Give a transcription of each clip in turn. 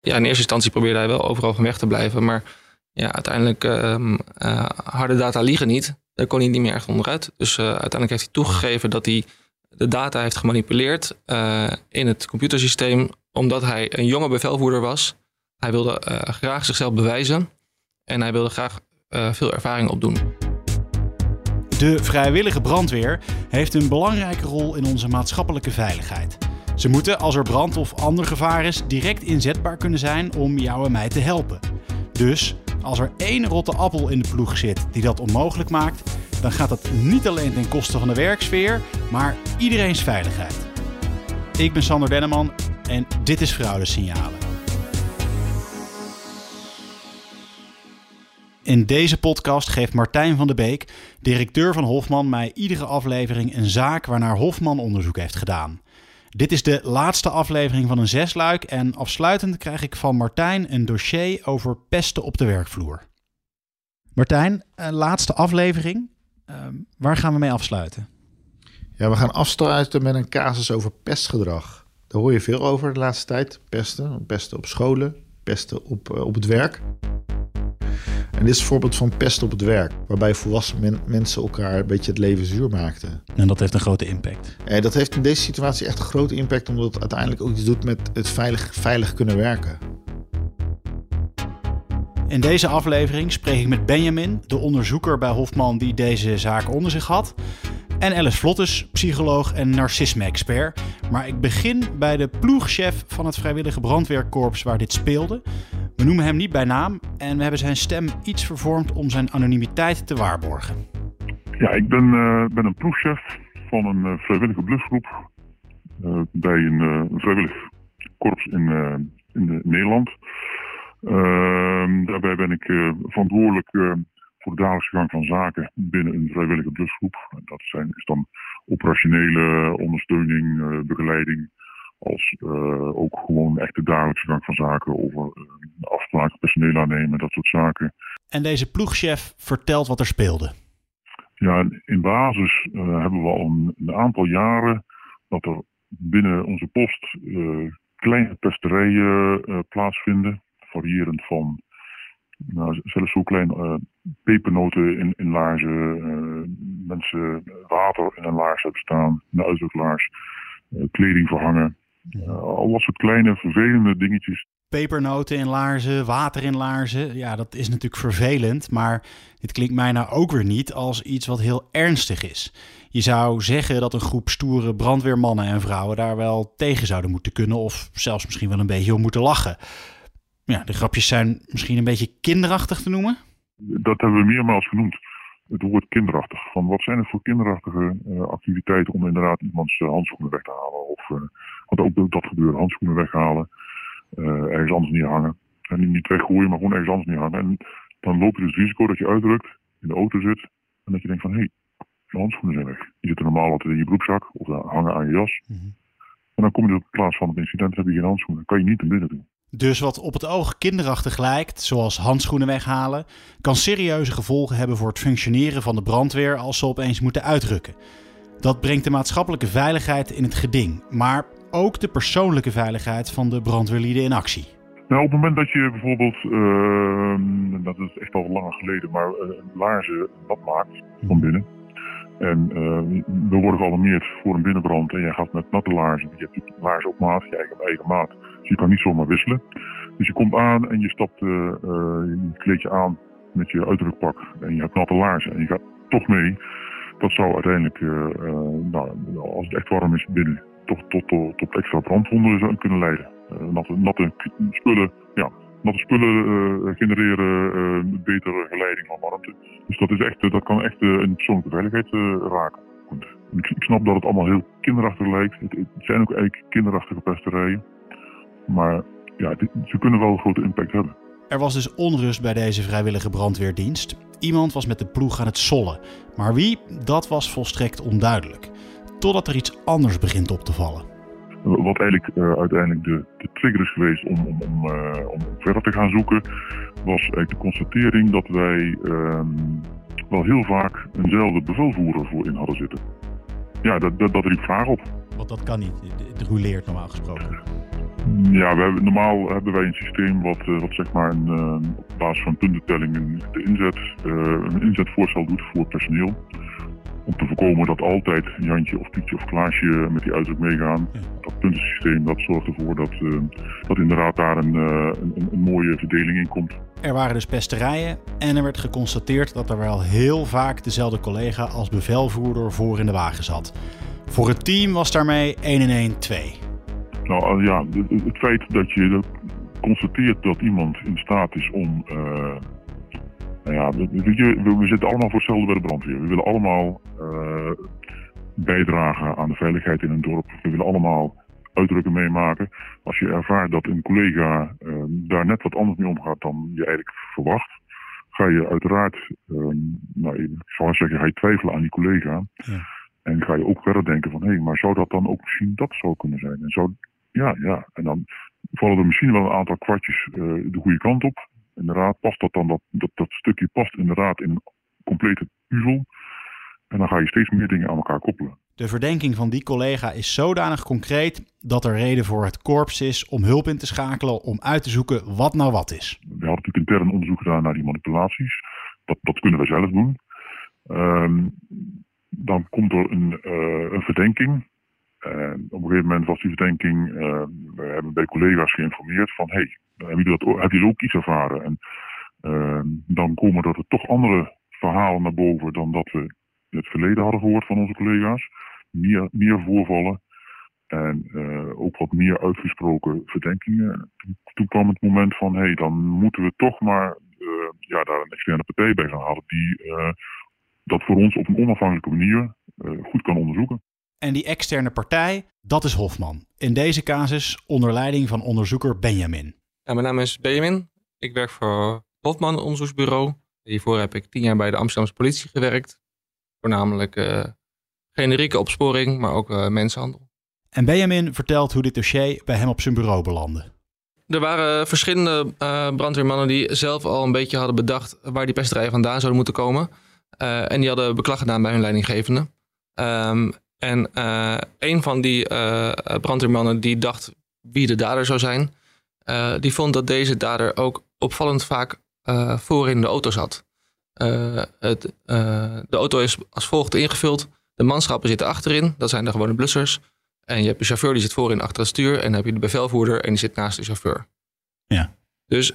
Ja, in eerste instantie probeerde hij wel overal van weg te blijven. Maar ja, uiteindelijk, uh, harde data liegen niet. Daar kon hij niet meer echt onderuit. Dus uiteindelijk heeft hij toegegeven dat hij de data heeft gemanipuleerd in het computersysteem. Omdat hij een jonge bevelvoerder was. Hij wilde graag zichzelf bewijzen. En hij wilde graag veel ervaring opdoen. De vrijwillige brandweer heeft een belangrijke rol in onze maatschappelijke veiligheid. Ze moeten, als er brand of ander gevaar is, direct inzetbaar kunnen zijn om jou en mij te helpen. Dus als er één rotte appel in de ploeg zit die dat onmogelijk maakt, dan gaat dat niet alleen ten koste van de werksfeer, maar iedereen's veiligheid. Ik ben Sander Denneman en dit is Fraudesignalen. In deze podcast geeft Martijn van de Beek, directeur van Hofman, mij iedere aflevering een zaak waarnaar Hofman onderzoek heeft gedaan. Dit is de laatste aflevering van een zesluik en afsluitend krijg ik van Martijn een dossier over pesten op de werkvloer. Martijn, laatste aflevering. Ehm, waar gaan we mee afsluiten? Ja, we gaan afsluiten met een casus over pestgedrag. Daar hoor je veel over de laatste tijd. Pesten, pesten op scholen, pesten op, eh, op het werk. En dit is een voorbeeld van pest op het werk, waarbij volwassen mensen elkaar een beetje het leven zuur maakten. En dat heeft een grote impact. En dat heeft in deze situatie echt een grote impact, omdat het uiteindelijk ook iets doet met het veilig, veilig kunnen werken. In deze aflevering spreek ik met Benjamin, de onderzoeker bij Hofman die deze zaak onder zich had. En Alice Vlottes, psycholoog en narcisme-expert. Maar ik begin bij de ploegchef van het vrijwillige brandweerkorps waar dit speelde. We noemen hem niet bij naam en we hebben zijn stem iets vervormd om zijn anonimiteit te waarborgen. Ja, ik ben, uh, ben een ploegchef van een uh, vrijwillige blusgroep uh, bij een vrijwillig korps in, in Nederland. Ehm, daarbij ben ik verantwoordelijk voor de dagelijkse gang van zaken binnen een vrijwillige blusgroep. Dat zijn, is dan operationele ondersteuning, begeleiding, als uh, ook gewoon echt de dagelijkse gang van zaken over uh, afspraken, personeel aannemen, dat soort zaken. En deze ploegchef vertelt wat er speelde. Ja, in basis uh, hebben we al een, een, aantal jaren dat er binnen onze post kleine pesterijen plaatsvinden. Variërend van nou, zelfs zo klein pepernoten in, in laarzen, mensen water in een laars hebben staan, een uitdruklaars, kleding verhangen. Al dat soort kleine vervelende dingetjes. Pepernoten in laarzen, water in laarzen. Ja, dat is natuurlijk vervelend. Maar dit klinkt mij nou ook weer niet als iets wat heel ernstig is. Je zou zeggen dat een groep stoere brandweermannen en vrouwen daar wel tegen zouden moeten kunnen. Of zelfs misschien wel een beetje om moeten lachen. Ja, de grapjes zijn misschien een beetje kinderachtig te noemen. Dat hebben we meermaals genoemd het woord kinderachtig. Van wat zijn het voor kinderachtige uh, activiteiten om inderdaad iemands uh, handschoenen weg te halen? Of, uh, want ook dat gebeurt, handschoenen weghalen, ergens anders neerhangen. En niet weggooien, maar gewoon ergens anders neerhangen. En dan loop je dus het risico dat je uitdrukt, in de auto zit en dat je denkt van hé, hey, handschoenen zijn weg. Die zitten normaal altijd in je broekzak of hangen aan je jas. Mm -hmm. En dan kom je op plaats van het incident, heb je geen handschoenen. Dan kan je niet naar binnen doen. Dus wat op het oog kinderachtig lijkt, zoals handschoenen weghalen, kan serieuze gevolgen hebben voor het functioneren van de brandweer als ze opeens moeten uitrukken. Dat brengt de maatschappelijke veiligheid in het geding, maar ook de persoonlijke veiligheid van de brandweerlieden in actie. Nou, op het moment dat je bijvoorbeeld, uh, dat is echt al langer geleden, maar uh, laarzen nat maakt van binnen. En uh, we worden gealarmeerd voor een binnenbrand en jij gaat met natte laarzen. Je hebt laarzen op maat, je eigen, eigen maat. Dus je kan niet zomaar wisselen. Dus je komt aan en je stapt uh, je kleed je aan met je uitdrukpak. En je hebt natte laarzen en je gaat toch mee. Dat zou uiteindelijk, nou, als het echt warm is binnen, toch tot, tot, tot extra brandwonden kunnen leiden. natte, natte spullen, ja, natte spullen uh, genereren betere geleiding van warmte. Dus dat, is echt, dat kan echt een persoonlijke veiligheid raken. Ik, snap dat het allemaal heel kinderachtig lijkt. Het, zijn ook eigenlijk kinderachtige pesterijen. Maar ja, ze kunnen wel een grote impact hebben. Er was dus onrust bij deze vrijwillige brandweerdienst. Iemand was met de ploeg aan het sollen. Maar wie, dat was volstrekt onduidelijk. Totdat er iets anders begint op te vallen. Wat eigenlijk uh, uiteindelijk de, de, trigger is geweest om, om, om, uh, om, verder te gaan zoeken, was eigenlijk de constatering dat wij uh, wel heel vaak eenzelfde bevelvoerder voor in hadden zitten. Ja, dat, dat, dat riep vraag op. Want dat kan niet. Het ruleert normaal gesproken. Ja, we hebben, normaal hebben wij een systeem wat, uh, wat zeg maar een, op basis van puntentelling de inzet, een inzetvoorstel doet voor personeel. Om te voorkomen dat altijd Jantje of Pietje of Klaasje met die uitdruk meegaan. Dat puntensysteem dat zorgt ervoor dat, dat inderdaad daar een, een, een mooie verdeling in komt. Er waren dus pesterijen en er werd geconstateerd dat er wel heel vaak dezelfde collega als bevelvoerder voor in de wagen zat. Voor het team was daarmee 1 in 1 2. Nou ja, het feit dat je constateert dat iemand in staat is om. Uh, nou ja, we, we, we, zitten allemaal voor hetzelfde bij de brandweer. We willen allemaal uh, bijdragen aan de veiligheid in een dorp. We willen allemaal uitdrukken meemaken. Als je ervaart dat een collega uh, daar net wat anders mee omgaat dan je eigenlijk verwacht, ga je uiteraard, nou, ik zou zeggen, ga je twijfelen aan die collega. Ja. En ga je ook verder denken van, hé, hey, maar zou dat dan ook misschien dat zou kunnen zijn? En zou ja, ja. En dan vallen er misschien wel een aantal kwartjes uh, de goede kant op. Inderdaad, past dat dan, dat, dat, dat stukje past inderdaad in een complete puzzel. En dan ga je steeds meer dingen aan elkaar koppelen. De verdenking van die collega is zodanig concreet dat er reden voor het korps is om hulp in te schakelen om uit te zoeken wat nou wat is. We hadden natuurlijk intern onderzoek gedaan naar die manipulaties. Dat, dat kunnen we zelf doen. Um, dan komt er een, uh, een verdenking. En op een gegeven moment was die verdenking, uh, we hebben bij collega's geïnformeerd van, hey, hebben jullie, dat, jullie ook iets ervaren? En uh, dan komen er toch andere verhalen naar boven dan dat we in het verleden hadden gehoord van onze collega's. Meer, meer voorvallen en uh, ook wat meer uitgesproken verdenkingen. Toen, kwam het moment van, hé, hey, dan moeten we toch maar uh, ja, daar een externe partij bij gaan halen die dat voor ons op een onafhankelijke manier goed kan onderzoeken. En die externe partij, dat is Hofman. In deze casus onder leiding van onderzoeker Benjamin. Ja, mijn naam is Benjamin. Ik werk voor Hofman Onderzoeksbureau. Hiervoor heb ik tien jaar bij de Amsterdamse politie gewerkt. Voornamelijk uh, generieke opsporing, maar ook uh, mensenhandel. En Benjamin vertelt hoe dit dossier bij hem op zijn bureau belandde. Er waren verschillende uh, brandweermannen die zelf al een beetje hadden bedacht waar die pesterijen vandaan zouden moeten komen. en die hadden beklag gedaan bij hun leidinggevende. Um, en uh, een van die uh, brandweermannen die dacht wie de dader zou zijn, uh, die vond dat deze dader ook opvallend vaak voor in de auto zat. Het, de auto is als volgt ingevuld. De manschappen zitten achterin, dat zijn de gewone blussers. En je hebt de chauffeur die zit voorin achter het stuur. En dan heb je de bevelvoerder en die zit naast de chauffeur. Ja. Dus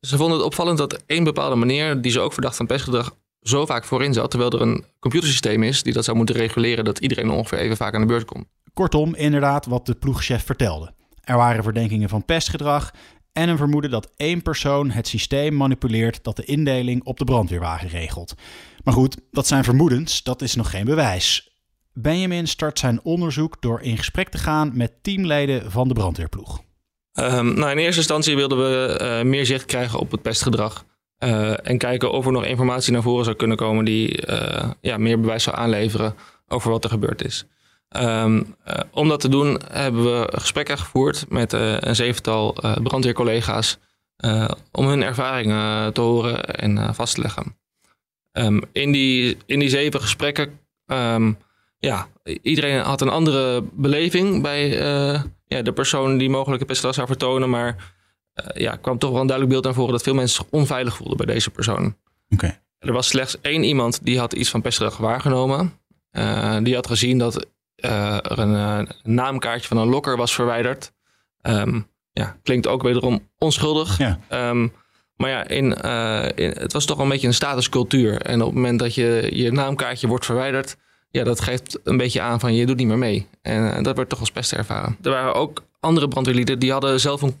ze vonden het opvallend dat één bepaalde meneer, die ze ook verdacht van pestgedrag, zo vaak voorin zat, terwijl er een computersysteem is die dat zou moeten reguleren dat iedereen ongeveer even vaak aan de beurt komt. Kortom, inderdaad wat de ploegchef vertelde. Er waren verdenkingen van pestgedrag en een vermoeden dat één persoon het systeem manipuleert dat de indeling op de brandweerwagen regelt. Maar goed, dat zijn vermoedens, dat is nog geen bewijs. Benjamin start zijn onderzoek door in gesprek te gaan met teamleden van de brandweerploeg. Um, nou, in eerste instantie wilden we uh, meer zicht krijgen op het pestgedrag. Uh, en kijken of er nog informatie naar voren zou kunnen komen die uh, ja, meer bewijs zou aanleveren over wat er gebeurd is. Um, uh, om dat te doen hebben we gesprekken gevoerd met een zevental brandweercollega's om hun ervaringen te horen en vast te leggen. Um, in, die, in die zeven gesprekken, um, ja, iedereen had een andere beleving bij ja, de persoon die mogelijk een pestgedrag zou vertonen, maar ja, kwam toch wel een duidelijk beeld naar voren dat veel mensen zich onveilig voelden bij deze persoon. Okay. Er was slechts één iemand die had iets van pestgedrag waargenomen. Uh, die had gezien dat uh, er een, naamkaartje van een lokker was verwijderd. Um, ja, klinkt ook wederom onschuldig. Ja. Um, maar ja, in, in, het was toch een beetje een statuscultuur. En op het moment dat je, je naamkaartje wordt verwijderd, ja, dat geeft een beetje aan van je doet niet meer mee. En dat werd toch als pest ervaren. Er waren ook andere brandweerlieden die hadden zelf een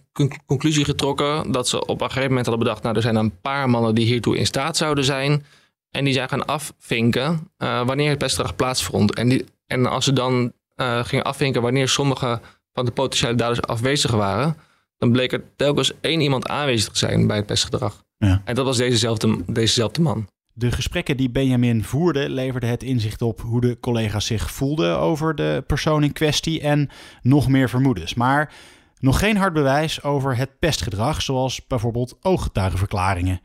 conclusie getrokken dat ze op een gegeven moment hadden bedacht, nou er zijn een paar mannen die hiertoe in staat zouden zijn. En die zijn gaan afvinken uh, wanneer het pestgedrag plaatsvond. En, die, en als ze dan uh, gingen afvinken wanneer sommige van de potentiële daders afwezig waren, dan bleek er telkens één iemand aanwezig te zijn bij het pestgedrag. Ja. En dat was dezezelfde, dezezelfde man. De gesprekken die Benjamin voerde leverden het inzicht op hoe de collega's zich voelden over de persoon in kwestie en nog meer vermoedens. Maar nog geen hard bewijs over het pestgedrag, zoals bijvoorbeeld ooggetuigenverklaringen.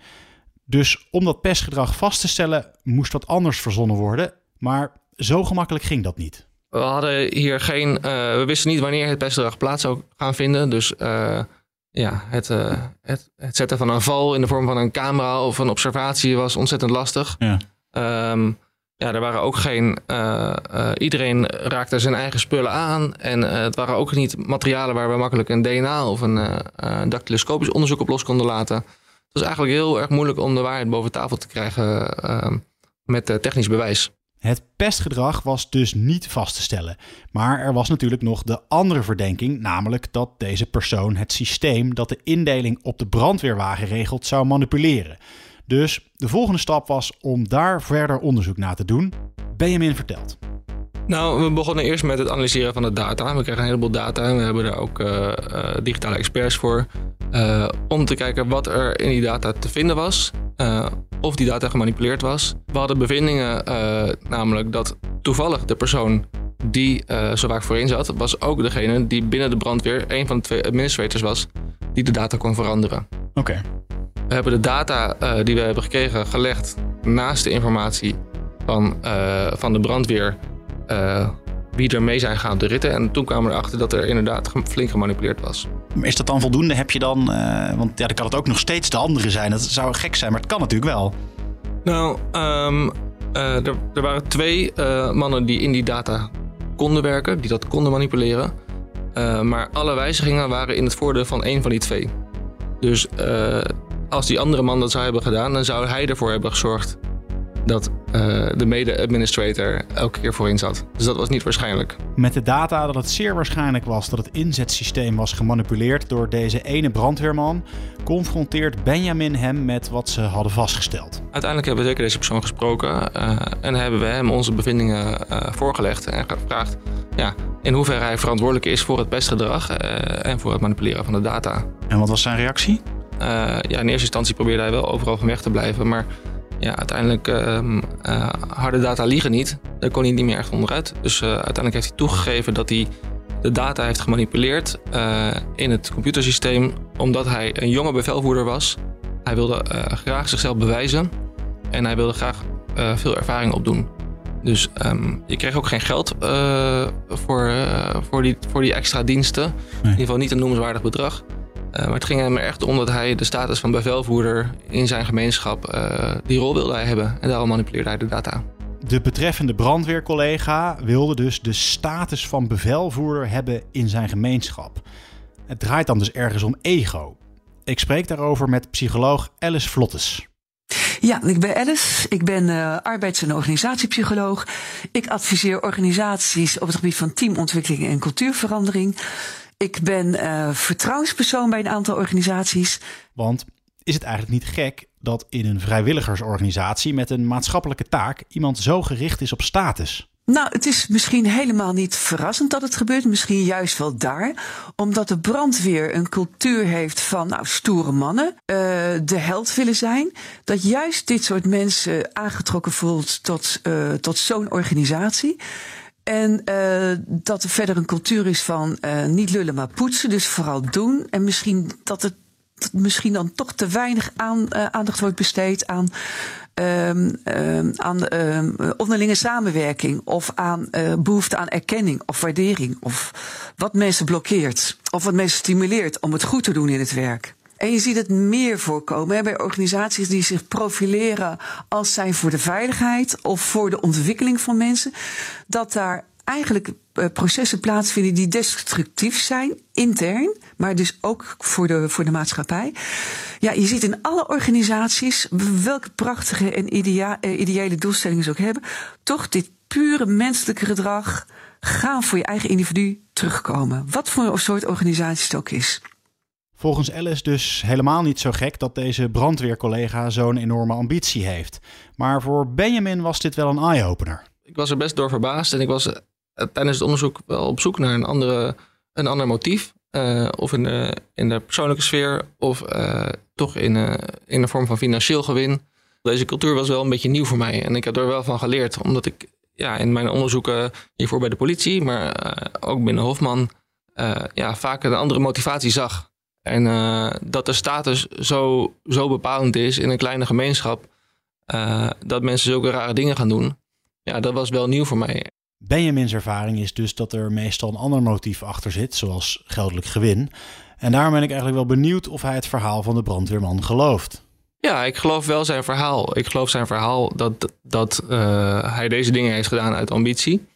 Dus om dat pestgedrag vast te stellen moest wat anders verzonnen worden, maar zo gemakkelijk ging dat niet. we hadden hier geen. we wisten niet wanneer het pestgedrag plaats zou gaan vinden. Dus ja, het, het, het, zetten van een val in de vorm van een camera of een observatie was ontzettend lastig. Ja. Ehm, ja, er waren ook geen. Uh, uh, iedereen raakte zijn eigen spullen aan. En het waren ook niet materialen waar we makkelijk een DNA of een dactyloscopisch onderzoek op los konden laten. Het was eigenlijk heel erg moeilijk om de waarheid boven tafel te krijgen met technisch bewijs. Het pestgedrag was dus niet vast te stellen. Maar er was natuurlijk nog de andere verdenking, namelijk dat deze persoon het systeem dat de indeling op de brandweerwagen regelt zou manipuleren. Dus de volgende stap was om daar verder onderzoek naar te doen. Benjamin vertelt. Nou, we begonnen eerst met het analyseren van de data. We kregen een heleboel data en we hebben daar ook uh, digitale experts voor. Uh, om te kijken wat er in die data te vinden was. Of die data gemanipuleerd was. We hadden bevindingen, namelijk dat toevallig de persoon die zo vaak voorin zat, was ook degene die binnen de brandweer een van de twee administrators was die de data kon veranderen. Oké. We hebben de data uh, die we hebben gekregen gelegd naast de informatie van, uh, van de brandweer. Wie er mee zijn gegaan op de ritten. En toen kwamen we erachter dat er inderdaad flink gemanipuleerd was. Maar is dat dan voldoende? Heb je dan. want ja, dan kan het ook nog steeds de andere zijn. Dat zou gek zijn, maar het kan natuurlijk wel. Nou, um, er, er, waren twee mannen die in die data konden werken, die dat konden manipuleren. maar alle wijzigingen waren in het voordeel van één van die twee. Dus als die andere man dat zou hebben gedaan, dan zou hij ervoor hebben gezorgd dat uh, de mede-administrator elke keer voorin zat. Dus dat was niet waarschijnlijk. Met de data dat het zeer waarschijnlijk was dat het inzetsysteem was gemanipuleerd door deze ene brandweerman, confronteert Benjamin hem met wat ze hadden vastgesteld. Uiteindelijk hebben we zeker deze persoon gesproken uh, en hebben we hem onze bevindingen uh, voorgelegd en gevraagd ja, in hoeverre hij verantwoordelijk is voor het pestgedrag en voor het manipuleren van de data. En wat was zijn reactie? Ja, in eerste instantie probeerde hij wel overal van weg te blijven. Maar ja, uiteindelijk uh, harde data liegen niet. Daar kon hij niet meer echt onderuit. Dus uh, uiteindelijk heeft hij toegegeven dat hij de data heeft gemanipuleerd in het computersysteem. Omdat hij een jonge bevelvoerder was. Hij wilde graag zichzelf bewijzen. En hij wilde graag veel ervaring opdoen. Dus um, je kreeg ook geen geld voor, voor, die, voor die extra diensten. Nee. In ieder geval niet een noemenswaardig bedrag. Uh, maar het ging hem er echt om dat hij de status van bevelvoerder in zijn gemeenschap, uh, die rol wilde hij hebben. En daarom manipuleerde hij de data. De betreffende brandweercollega wilde dus de status van bevelvoerder hebben in zijn gemeenschap. Het draait dan dus ergens om ego. Ik spreek daarover met psycholoog Alice Vlottes. Ja, ik ben Alice. Ik ben uh, arbeids- en organisatiepsycholoog. Ik adviseer organisaties op het gebied van teamontwikkeling en cultuurverandering. Ik ben uh, vertrouwenspersoon bij een aantal organisaties. Want is het eigenlijk niet gek dat in een vrijwilligersorganisatie met een maatschappelijke taak iemand zo gericht is op status? Nou, het is misschien helemaal niet verrassend dat het gebeurt. Misschien juist wel daar. Omdat de brandweer een cultuur heeft van nou, stoere mannen. Uh, de held willen zijn. Dat juist dit soort mensen aangetrokken voelt tot, uh, tot zo'n organisatie. En uh, dat er verder een cultuur is van uh, niet lullen maar poetsen. Dus vooral doen. En misschien dat het misschien dan toch te weinig aan, uh, aandacht wordt besteed aan, um, um, aan um, onderlinge samenwerking. Of aan behoefte aan erkenning of waardering. Of wat mensen blokkeert. Of wat mensen stimuleert om het goed te doen in het werk. En je ziet het meer voorkomen bij organisaties die zich profileren als zijn voor de veiligheid of voor de ontwikkeling van mensen. Dat daar eigenlijk uh, processen plaatsvinden die destructief zijn, intern, maar dus ook voor de, voor de maatschappij. Ja, je ziet in alle organisaties, welke prachtige en idea, ideale doelstellingen ze ook hebben, toch dit pure menselijke gedrag gaan voor je eigen individu terugkomen. Wat voor soort organisatie het ook is. Volgens Alice dus helemaal niet zo gek dat deze brandweercollega zo'n enorme ambitie heeft. Maar voor Benjamin was dit wel een eye-opener. Ik was er best door verbaasd en ik was eh, tijdens het onderzoek wel op zoek naar een, andere, een ander motief. Uh, of in de, in de persoonlijke sfeer of uh, toch in, uh, in de vorm van financieel gewin. Deze cultuur was wel een beetje nieuw voor mij en ik heb er wel van geleerd. Omdat ik ja, in mijn onderzoeken hiervoor bij de politie, maar ook binnen Hofman, ja, vaak een andere motivatie zag. En uh, dat de status zo, zo bepalend is in een kleine gemeenschap. Uh, dat mensen zulke rare dingen gaan doen. Ja, dat was wel nieuw voor mij. Benjamin's ervaring is dus dat er meestal een ander motief achter zit, zoals geldelijk gewin. En daarom ben ik eigenlijk wel benieuwd of hij het verhaal van de brandweerman gelooft. Ja, ik geloof wel zijn verhaal. Ik geloof zijn verhaal dat, dat uh, hij deze dingen heeft gedaan uit ambitie.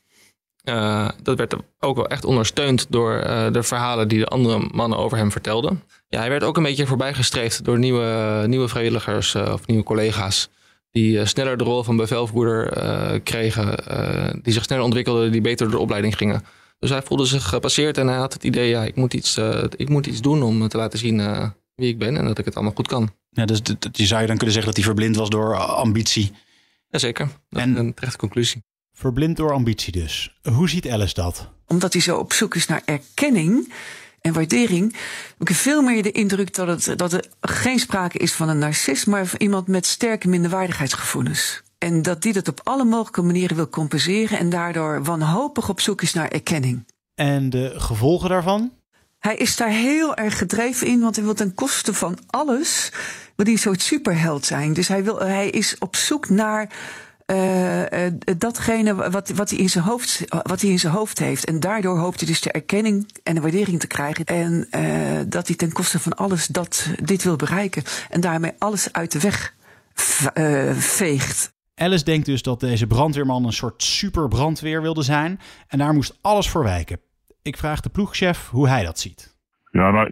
Uh, dat werd ook wel echt ondersteund door uh, de verhalen die de andere mannen over hem vertelden. Ja, hij werd ook een beetje voorbijgestreefd door nieuwe, nieuwe vrijwilligers of nieuwe collega's. Die sneller de rol van bevelvoerder kregen, die zich sneller ontwikkelden, die beter door de opleiding gingen. Dus hij voelde zich gepasseerd en hij had het idee, ja, ik moet iets, ik moet iets doen om te laten zien wie ik ben en dat ik het allemaal goed kan. Ja, dus je zou je dan kunnen zeggen dat hij verblind was door ambitie. Jazeker, dat en, is een terechte conclusie. Verblind door ambitie dus. Hoe ziet Alice dat? Omdat hij zo op zoek is naar erkenning en waardering, heb ik veel meer de indruk dat, het, dat er geen sprake is van een narcist, maar van iemand met sterke minderwaardigheidsgevoelens. En dat die dat op alle mogelijke manieren wil compenseren en daardoor wanhopig op zoek is naar erkenning. En de gevolgen daarvan? Hij is daar heel erg gedreven in, want hij wil ten koste van alles, wil hij een soort superheld zijn. Dus hij, wil, hij is op zoek naar uh, datgene wat, wat, hij in zijn hoofd, wat hij in zijn hoofd heeft. En daardoor hoopt hij dus de erkenning en de waardering te krijgen. En uh, dat hij ten koste van alles dat, dit wil bereiken. En daarmee alles uit de weg veegt. Alice denkt dus dat deze brandweerman een soort superbrandweer wilde zijn. En daar moest alles voor wijken. Ik vraag de ploegchef hoe hij dat ziet. Ja, nou,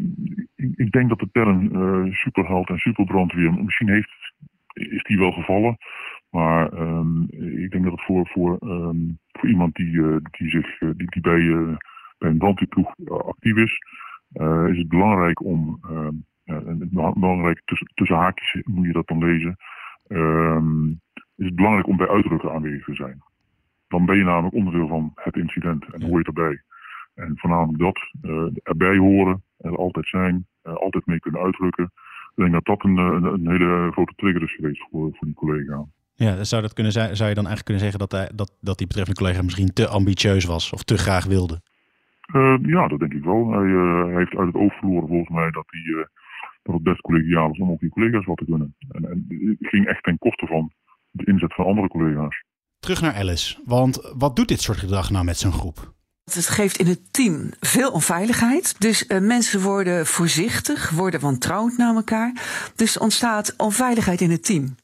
ik, denk dat de term superheld en superbrandweer misschien heeft, is die wel gevallen. Maar um, ik denk dat het voor, voor, um, voor iemand die, uh, die, zich, uh, die, die bij, uh, bij een brandweerploeg actief is, is het belangrijk om, belangrijk tussen, tussen haakjes moet je dat dan lezen, is het belangrijk om bij uitdrukken aanwezig te zijn. Dan ben je namelijk onderdeel van het incident en hoor je erbij. En voornamelijk dat, erbij horen, er altijd zijn, altijd mee kunnen uitdrukken. Ik denk dat dat een, een, een hele grote trigger is geweest voor, voor die collega. Ja, zou, dat kunnen, zou je dan eigenlijk kunnen zeggen dat, hij, dat, dat die betreffende collega misschien te ambitieus was of te graag wilde? Uh, ja, dat denk ik wel. Hij, uh, heeft uit het oog verloren volgens mij dat, hij, uh, dat het best collegiaal was om ook die collega's wat te kunnen. En, en het ging echt ten koste van de inzet van andere collega's. Terug naar Alice, want wat doet dit soort gedrag nou met zijn groep? Het geeft in het team veel onveiligheid. Dus uh, mensen worden voorzichtig, worden wantrouwend naar elkaar. Dus er ontstaat onveiligheid in het team.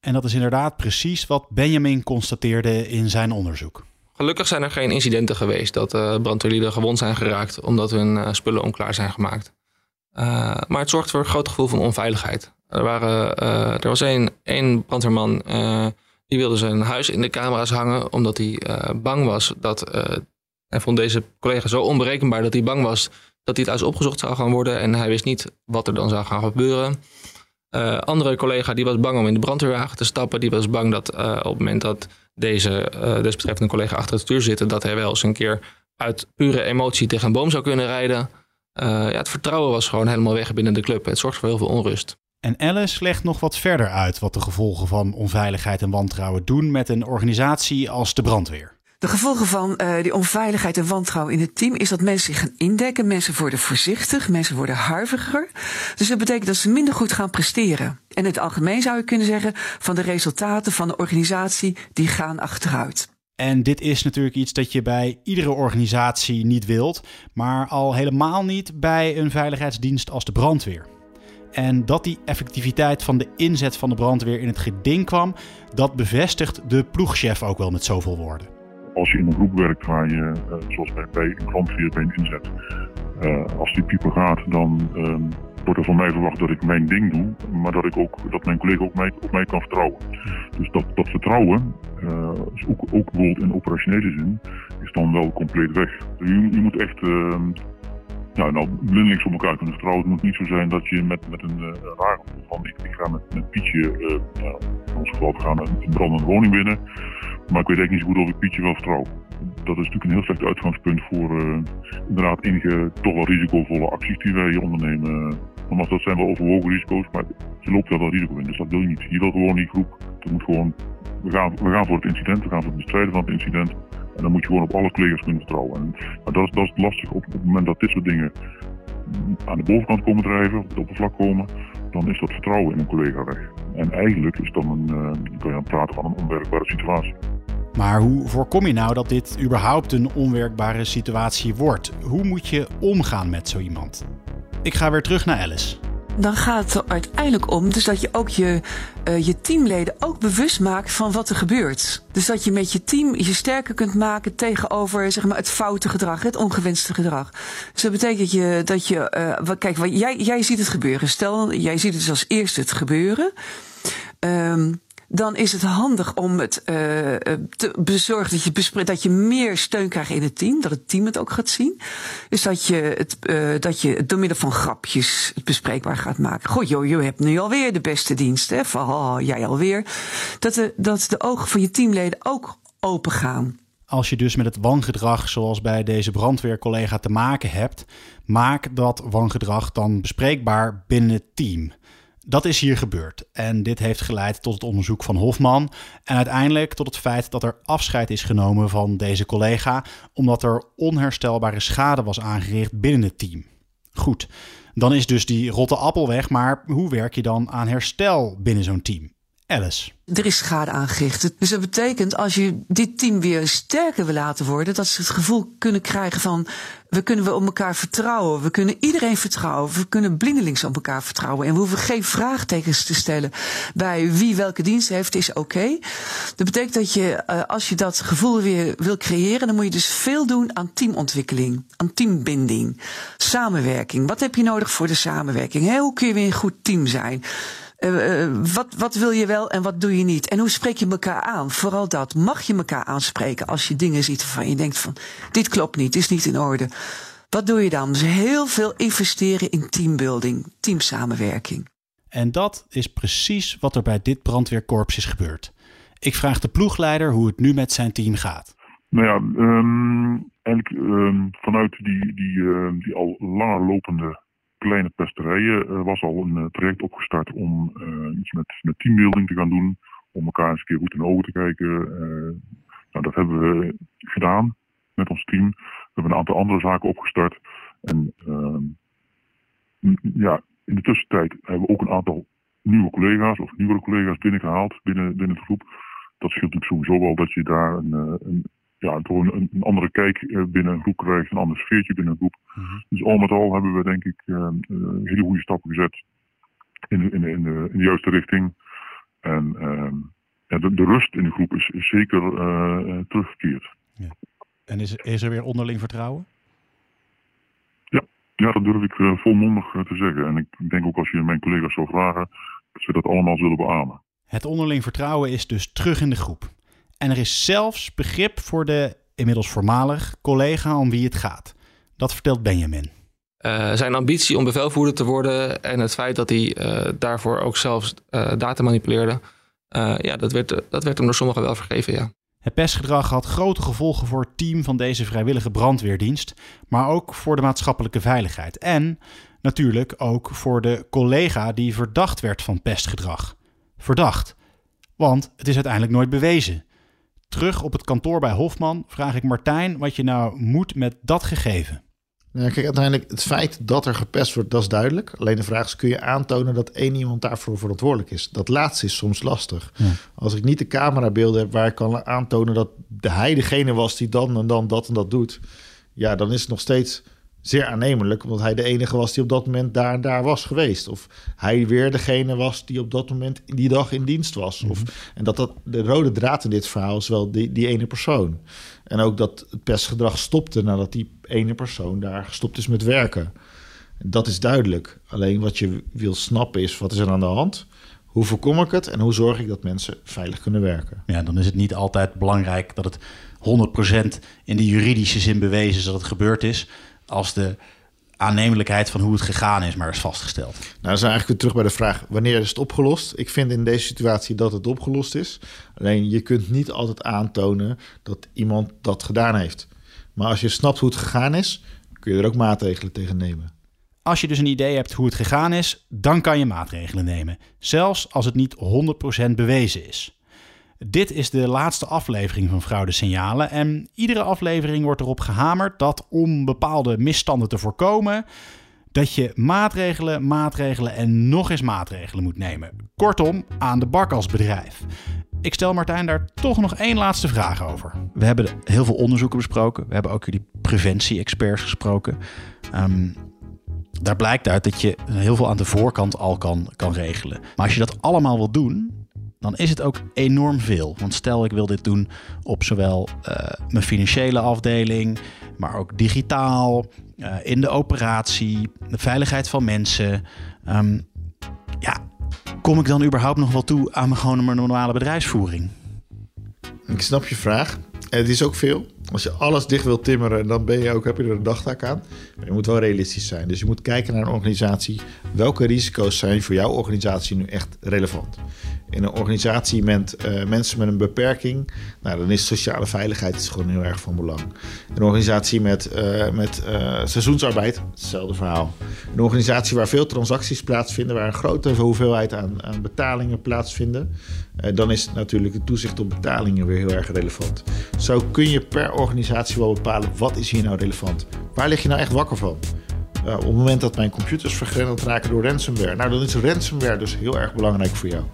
En dat is inderdaad precies wat Benjamin constateerde in zijn onderzoek. Gelukkig zijn er geen incidenten geweest dat uh, brandweerlieden gewond zijn geraakt omdat hun uh, spullen onklaar zijn gemaakt. Uh, maar het zorgt voor een groot gevoel van onveiligheid. Er, waren, er was één, één die wilde zijn huis in de camera's hangen omdat hij bang was dat. hij vond deze collega zo onberekenbaar dat hij bang was dat hij het huis opgezocht zou gaan worden en hij wist niet wat er dan zou gaan gebeuren. Uh, andere collega die was bang om in de brandweerwagen te stappen. Die was bang dat uh, op het moment dat deze uh, desbetreffende collega achter het stuur zit, dat hij wel eens een keer uit pure emotie tegen een boom zou kunnen rijden. ja, het vertrouwen was gewoon helemaal weg binnen de club. Het zorgt voor heel veel onrust. En Alice legt nog wat verder uit wat de gevolgen van onveiligheid en wantrouwen doen met een organisatie als de brandweer. De gevolgen van uh, die onveiligheid en wantrouwen in het team is dat mensen zich gaan indekken. Mensen worden voorzichtig, mensen worden huiveriger. Dus dat betekent dat ze minder goed gaan presteren. En in het algemeen zou je kunnen zeggen van de resultaten van de organisatie die gaan achteruit. En dit is natuurlijk iets dat je bij iedere organisatie niet wilt, maar al helemaal niet bij een veiligheidsdienst als de brandweer. En dat die effectiviteit van de inzet van de brandweer in het geding kwam, dat bevestigt de ploegchef ook wel met zoveel woorden als je in een groep werkt waar je, uh, zoals bij, bij een brandweer bij een inzet, uh, als die pieper gaat, dan uh, wordt er van mij verwacht dat ik mijn ding doe, maar dat, ik ook, dat mijn collega op mij, op mij kan vertrouwen. Dus dat, dat vertrouwen, uh, ook, ook bijvoorbeeld in operationele zin, is dan wel compleet weg. Je, je moet echt ehm, ja, nou, blindelings op elkaar kunnen vertrouwen. Het moet niet zo zijn dat je met, met een uh, raar van ik, ga met, Pietje, uh, nou, in ons geval, we gaan een, brandende woning binnen. Maar ik weet eigenlijk niet zo goed of ik Pietje wel vertrouw. Dat is natuurlijk een heel slecht uitgangspunt voor uh, inderdaad enige toch wel risicovolle acties die wij hier ondernemen. Nogmaals, dat zijn wel overwogen risico's, maar je loopt wel wel risico in. Dus dat wil je niet. Je wil gewoon die groep. Dat gewoon, we, gaan, we gaan voor het incident, we gaan voor het bestrijden van het incident. En dan moet je gewoon op alle collega's kunnen vertrouwen. En, maar dat is, dat is lastig op, het moment dat dit soort dingen aan de bovenkant komen drijven, op het oppervlak komen, dan is dat vertrouwen in een collega weg. En eigenlijk is dan een, uh, kan je dan praten van een onwerkbare situatie. Maar hoe voorkom je nou dat dit überhaupt een onwerkbare situatie wordt? Hoe moet je omgaan met zo iemand? Ik ga weer terug naar Alice dan gaat het er uiteindelijk om dus dat je ook je, uh, je teamleden ook bewust maakt van wat er gebeurt. Dus dat je met je team je sterker kunt maken tegenover zeg maar, het foute gedrag, het ongewenste gedrag. Dus dat betekent dat je, dat je uh, kijk, jij, jij ziet het gebeuren. Stel, jij ziet het dus als eerste het gebeuren. Um, dan is het handig om het uh, te bezorgen dat je, dat je meer steun krijgt in het team. Dat het team het ook gaat zien. Dus dat je het, uh, dat je door middel van grapjes het bespreekbaar gaat maken. Goh, joh, je hebt nu alweer de beste dienst, hè? Van, oh, jij alweer. Dat de, dat de ogen van je teamleden ook open gaan. Als je dus met het wangedrag, zoals bij deze brandweercollega, te maken hebt, maak dat wangedrag dan bespreekbaar binnen het team. Dat is hier gebeurd en dit heeft geleid tot het onderzoek van Hofman en uiteindelijk tot het feit dat er afscheid is genomen van deze collega omdat er onherstelbare schade was aangericht binnen het team. Goed, dan is dus die rotte appel weg, maar hoe werk je dan aan herstel binnen zo'n team? Alice. Er is schade aangericht. Dus dat betekent als je dit team weer sterker wil laten worden, dat ze het gevoel kunnen krijgen van we kunnen we op elkaar vertrouwen. We kunnen iedereen vertrouwen. We kunnen blindelings op elkaar vertrouwen. En we hoeven geen vraagtekens te stellen bij wie welke dienst heeft, is oké. Dat betekent dat je, eh, als je dat gevoel weer wil creëren, dan moet je dus veel doen aan teamontwikkeling, aan teambinding, samenwerking. Wat heb je nodig voor de samenwerking? Hoe kun je weer een goed team zijn? Uh, wat, wat wil je wel en wat doe je niet? En hoe spreek je elkaar aan? Vooral dat. Mag je elkaar aanspreken als je dingen ziet waarvan je denkt van dit klopt niet, is niet in orde. Wat doe je dan? Dus heel veel investeren in teambuilding, teamsamenwerking. En dat is precies wat er bij dit brandweerkorps is gebeurd. Ik vraag de ploegleider hoe het nu met zijn team gaat. Nou ja, um, eigenlijk um, vanuit die, die, uh, die al langer lopende kleine pesterijen uh, was al een uh, traject opgestart om uh, iets met, met teambuilding te gaan doen. Om elkaar eens een keer goed in de ogen te kijken. nou, dat hebben we gedaan met ons team. We hebben een aantal andere zaken opgestart. En ehm, ja, in de tussentijd hebben we ook een aantal nieuwe collega's of nieuwere collega's binnengehaald binnen, binnen de groep. Dat scheelt natuurlijk sowieso wel dat je daar een, een ja, een, een, andere kijk eh, binnen een groep krijgt, een ander sfeertje binnen een groep. Mhm. Dus al met al hebben we denk ik uh, hele goede stappen gezet in de, in in de, in de juiste richting. En ja, de, de, rust in de groep is, is zeker teruggekeerd. Ja. En is, is er weer onderling vertrouwen? Ja, ja dat durf ik volmondig te zeggen. En ik denk ook als je mijn collega's zou vragen, dat ze dat allemaal zullen beamen. Het onderling vertrouwen is dus terug in de groep. En er is zelfs begrip voor de inmiddels voormalig collega om wie het gaat. Dat vertelt Benjamin. Uh, zijn ambitie om bevelvoerder te worden en het feit dat hij uh, daarvoor ook zelfs uh, data manipuleerde, ja, dat werd, dat werd hem door sommigen wel vergeven, ja. Het pestgedrag had grote gevolgen voor het team van deze vrijwillige brandweerdienst, maar ook voor de maatschappelijke veiligheid. En natuurlijk ook voor de collega die verdacht werd van pestgedrag. Verdacht, want het is uiteindelijk nooit bewezen. Terug op het kantoor bij Hofman vraag ik Martijn wat je nou moet met dat gegeven. Nou, kijk, uiteindelijk het feit dat er gepest wordt, dat is duidelijk. Alleen de vraag is, kun je aantonen dat één iemand daarvoor verantwoordelijk is? Dat laatste is soms lastig. Als ik niet de camerabeelden heb waar ik kan aantonen dat hij degene was die dan en dan dat en dat doet... ja, dan is het nog steeds zeer aannemelijk, omdat hij de enige was die op dat moment daar en daar was geweest. Of hij weer degene was die op dat moment die dag in dienst was. of, mhm. en dat, dat de rode draad in dit verhaal is wel die, die ene persoon. En ook dat het pestgedrag stopte nadat die ene persoon daar gestopt is met werken. Dat is duidelijk. Alleen wat je wil snappen is, wat is er aan de hand? Hoe voorkom ik het en hoe zorg ik dat mensen veilig kunnen werken? Ja, dan is het niet altijd belangrijk dat het 100% in de juridische zin bewezen is dat het gebeurd is als de aannemelijkheid van hoe het gegaan is, maar is vastgesteld. Nou, dan zijn eigenlijk weer terug bij de vraag: wanneer is het opgelost? Ik vind in deze situatie dat het opgelost is. Alleen je kunt niet altijd aantonen dat iemand dat gedaan heeft. Maar als je snapt hoe het gegaan is, kun je er ook maatregelen tegen nemen. Als je dus een idee hebt hoe het gegaan is, dan kan je maatregelen nemen, zelfs als het niet 100% bewezen is. Dit is de laatste aflevering van Fraude Signalen. En iedere aflevering wordt erop gehamerd dat om bepaalde misstanden te voorkomen, dat je maatregelen, maatregelen en nog eens maatregelen moet nemen. Kortom, aan de bak als bedrijf. Ik stel Martijn daar toch nog één laatste vraag over. We hebben heel veel onderzoeken besproken. We hebben ook jullie preventie-experts gesproken. Um, daar blijkt uit dat je heel veel aan de voorkant al kan, kan regelen. Maar als je dat allemaal wil doen, dan is het ook enorm veel. Want stel ik wil dit doen op zowel uh, mijn financiële afdeling, maar ook digitaal, uh, in de operatie, de veiligheid van mensen. Um, ja, kom ik dan überhaupt nog wel toe aan mijn gewone normale bedrijfsvoering? Ik snap je vraag. Het is ook veel. Als je alles dicht wilt timmeren, dan ben je ook, heb je er een dagtaak aan. Maar je moet wel realistisch zijn. Dus je moet kijken naar een organisatie. Welke risico's zijn voor jouw organisatie nu echt relevant? In een organisatie met uh, mensen met een beperking, nou, dan is sociale veiligheid is gewoon heel erg van belang. Een organisatie met, uh, met uh, seizoensarbeid, hetzelfde verhaal. Een organisatie waar veel transacties plaatsvinden, waar een grote hoeveelheid aan, aan betalingen plaatsvinden, dan is natuurlijk het toezicht op betalingen weer heel erg relevant. Zo kun je per organisatie wel bepalen wat is hier nou relevant. Waar lig je nou echt wakker van? Op het moment dat mijn computers vergrendeld raken door ransomware, nou dan is ransomware dus heel erg belangrijk voor jou.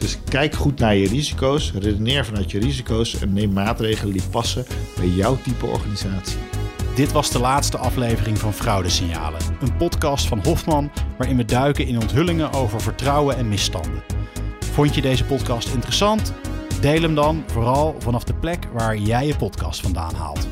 Dus kijk goed naar je risico's, redeneer vanuit je risico's en neem maatregelen die passen bij jouw type organisatie. Dit was de laatste aflevering van Fraudesignalen, een podcast van Hofman waarin we duiken in onthullingen over vertrouwen en misstanden. Vond je deze podcast interessant? Deel hem dan vooral vanaf de plek waar jij je podcast vandaan haalt.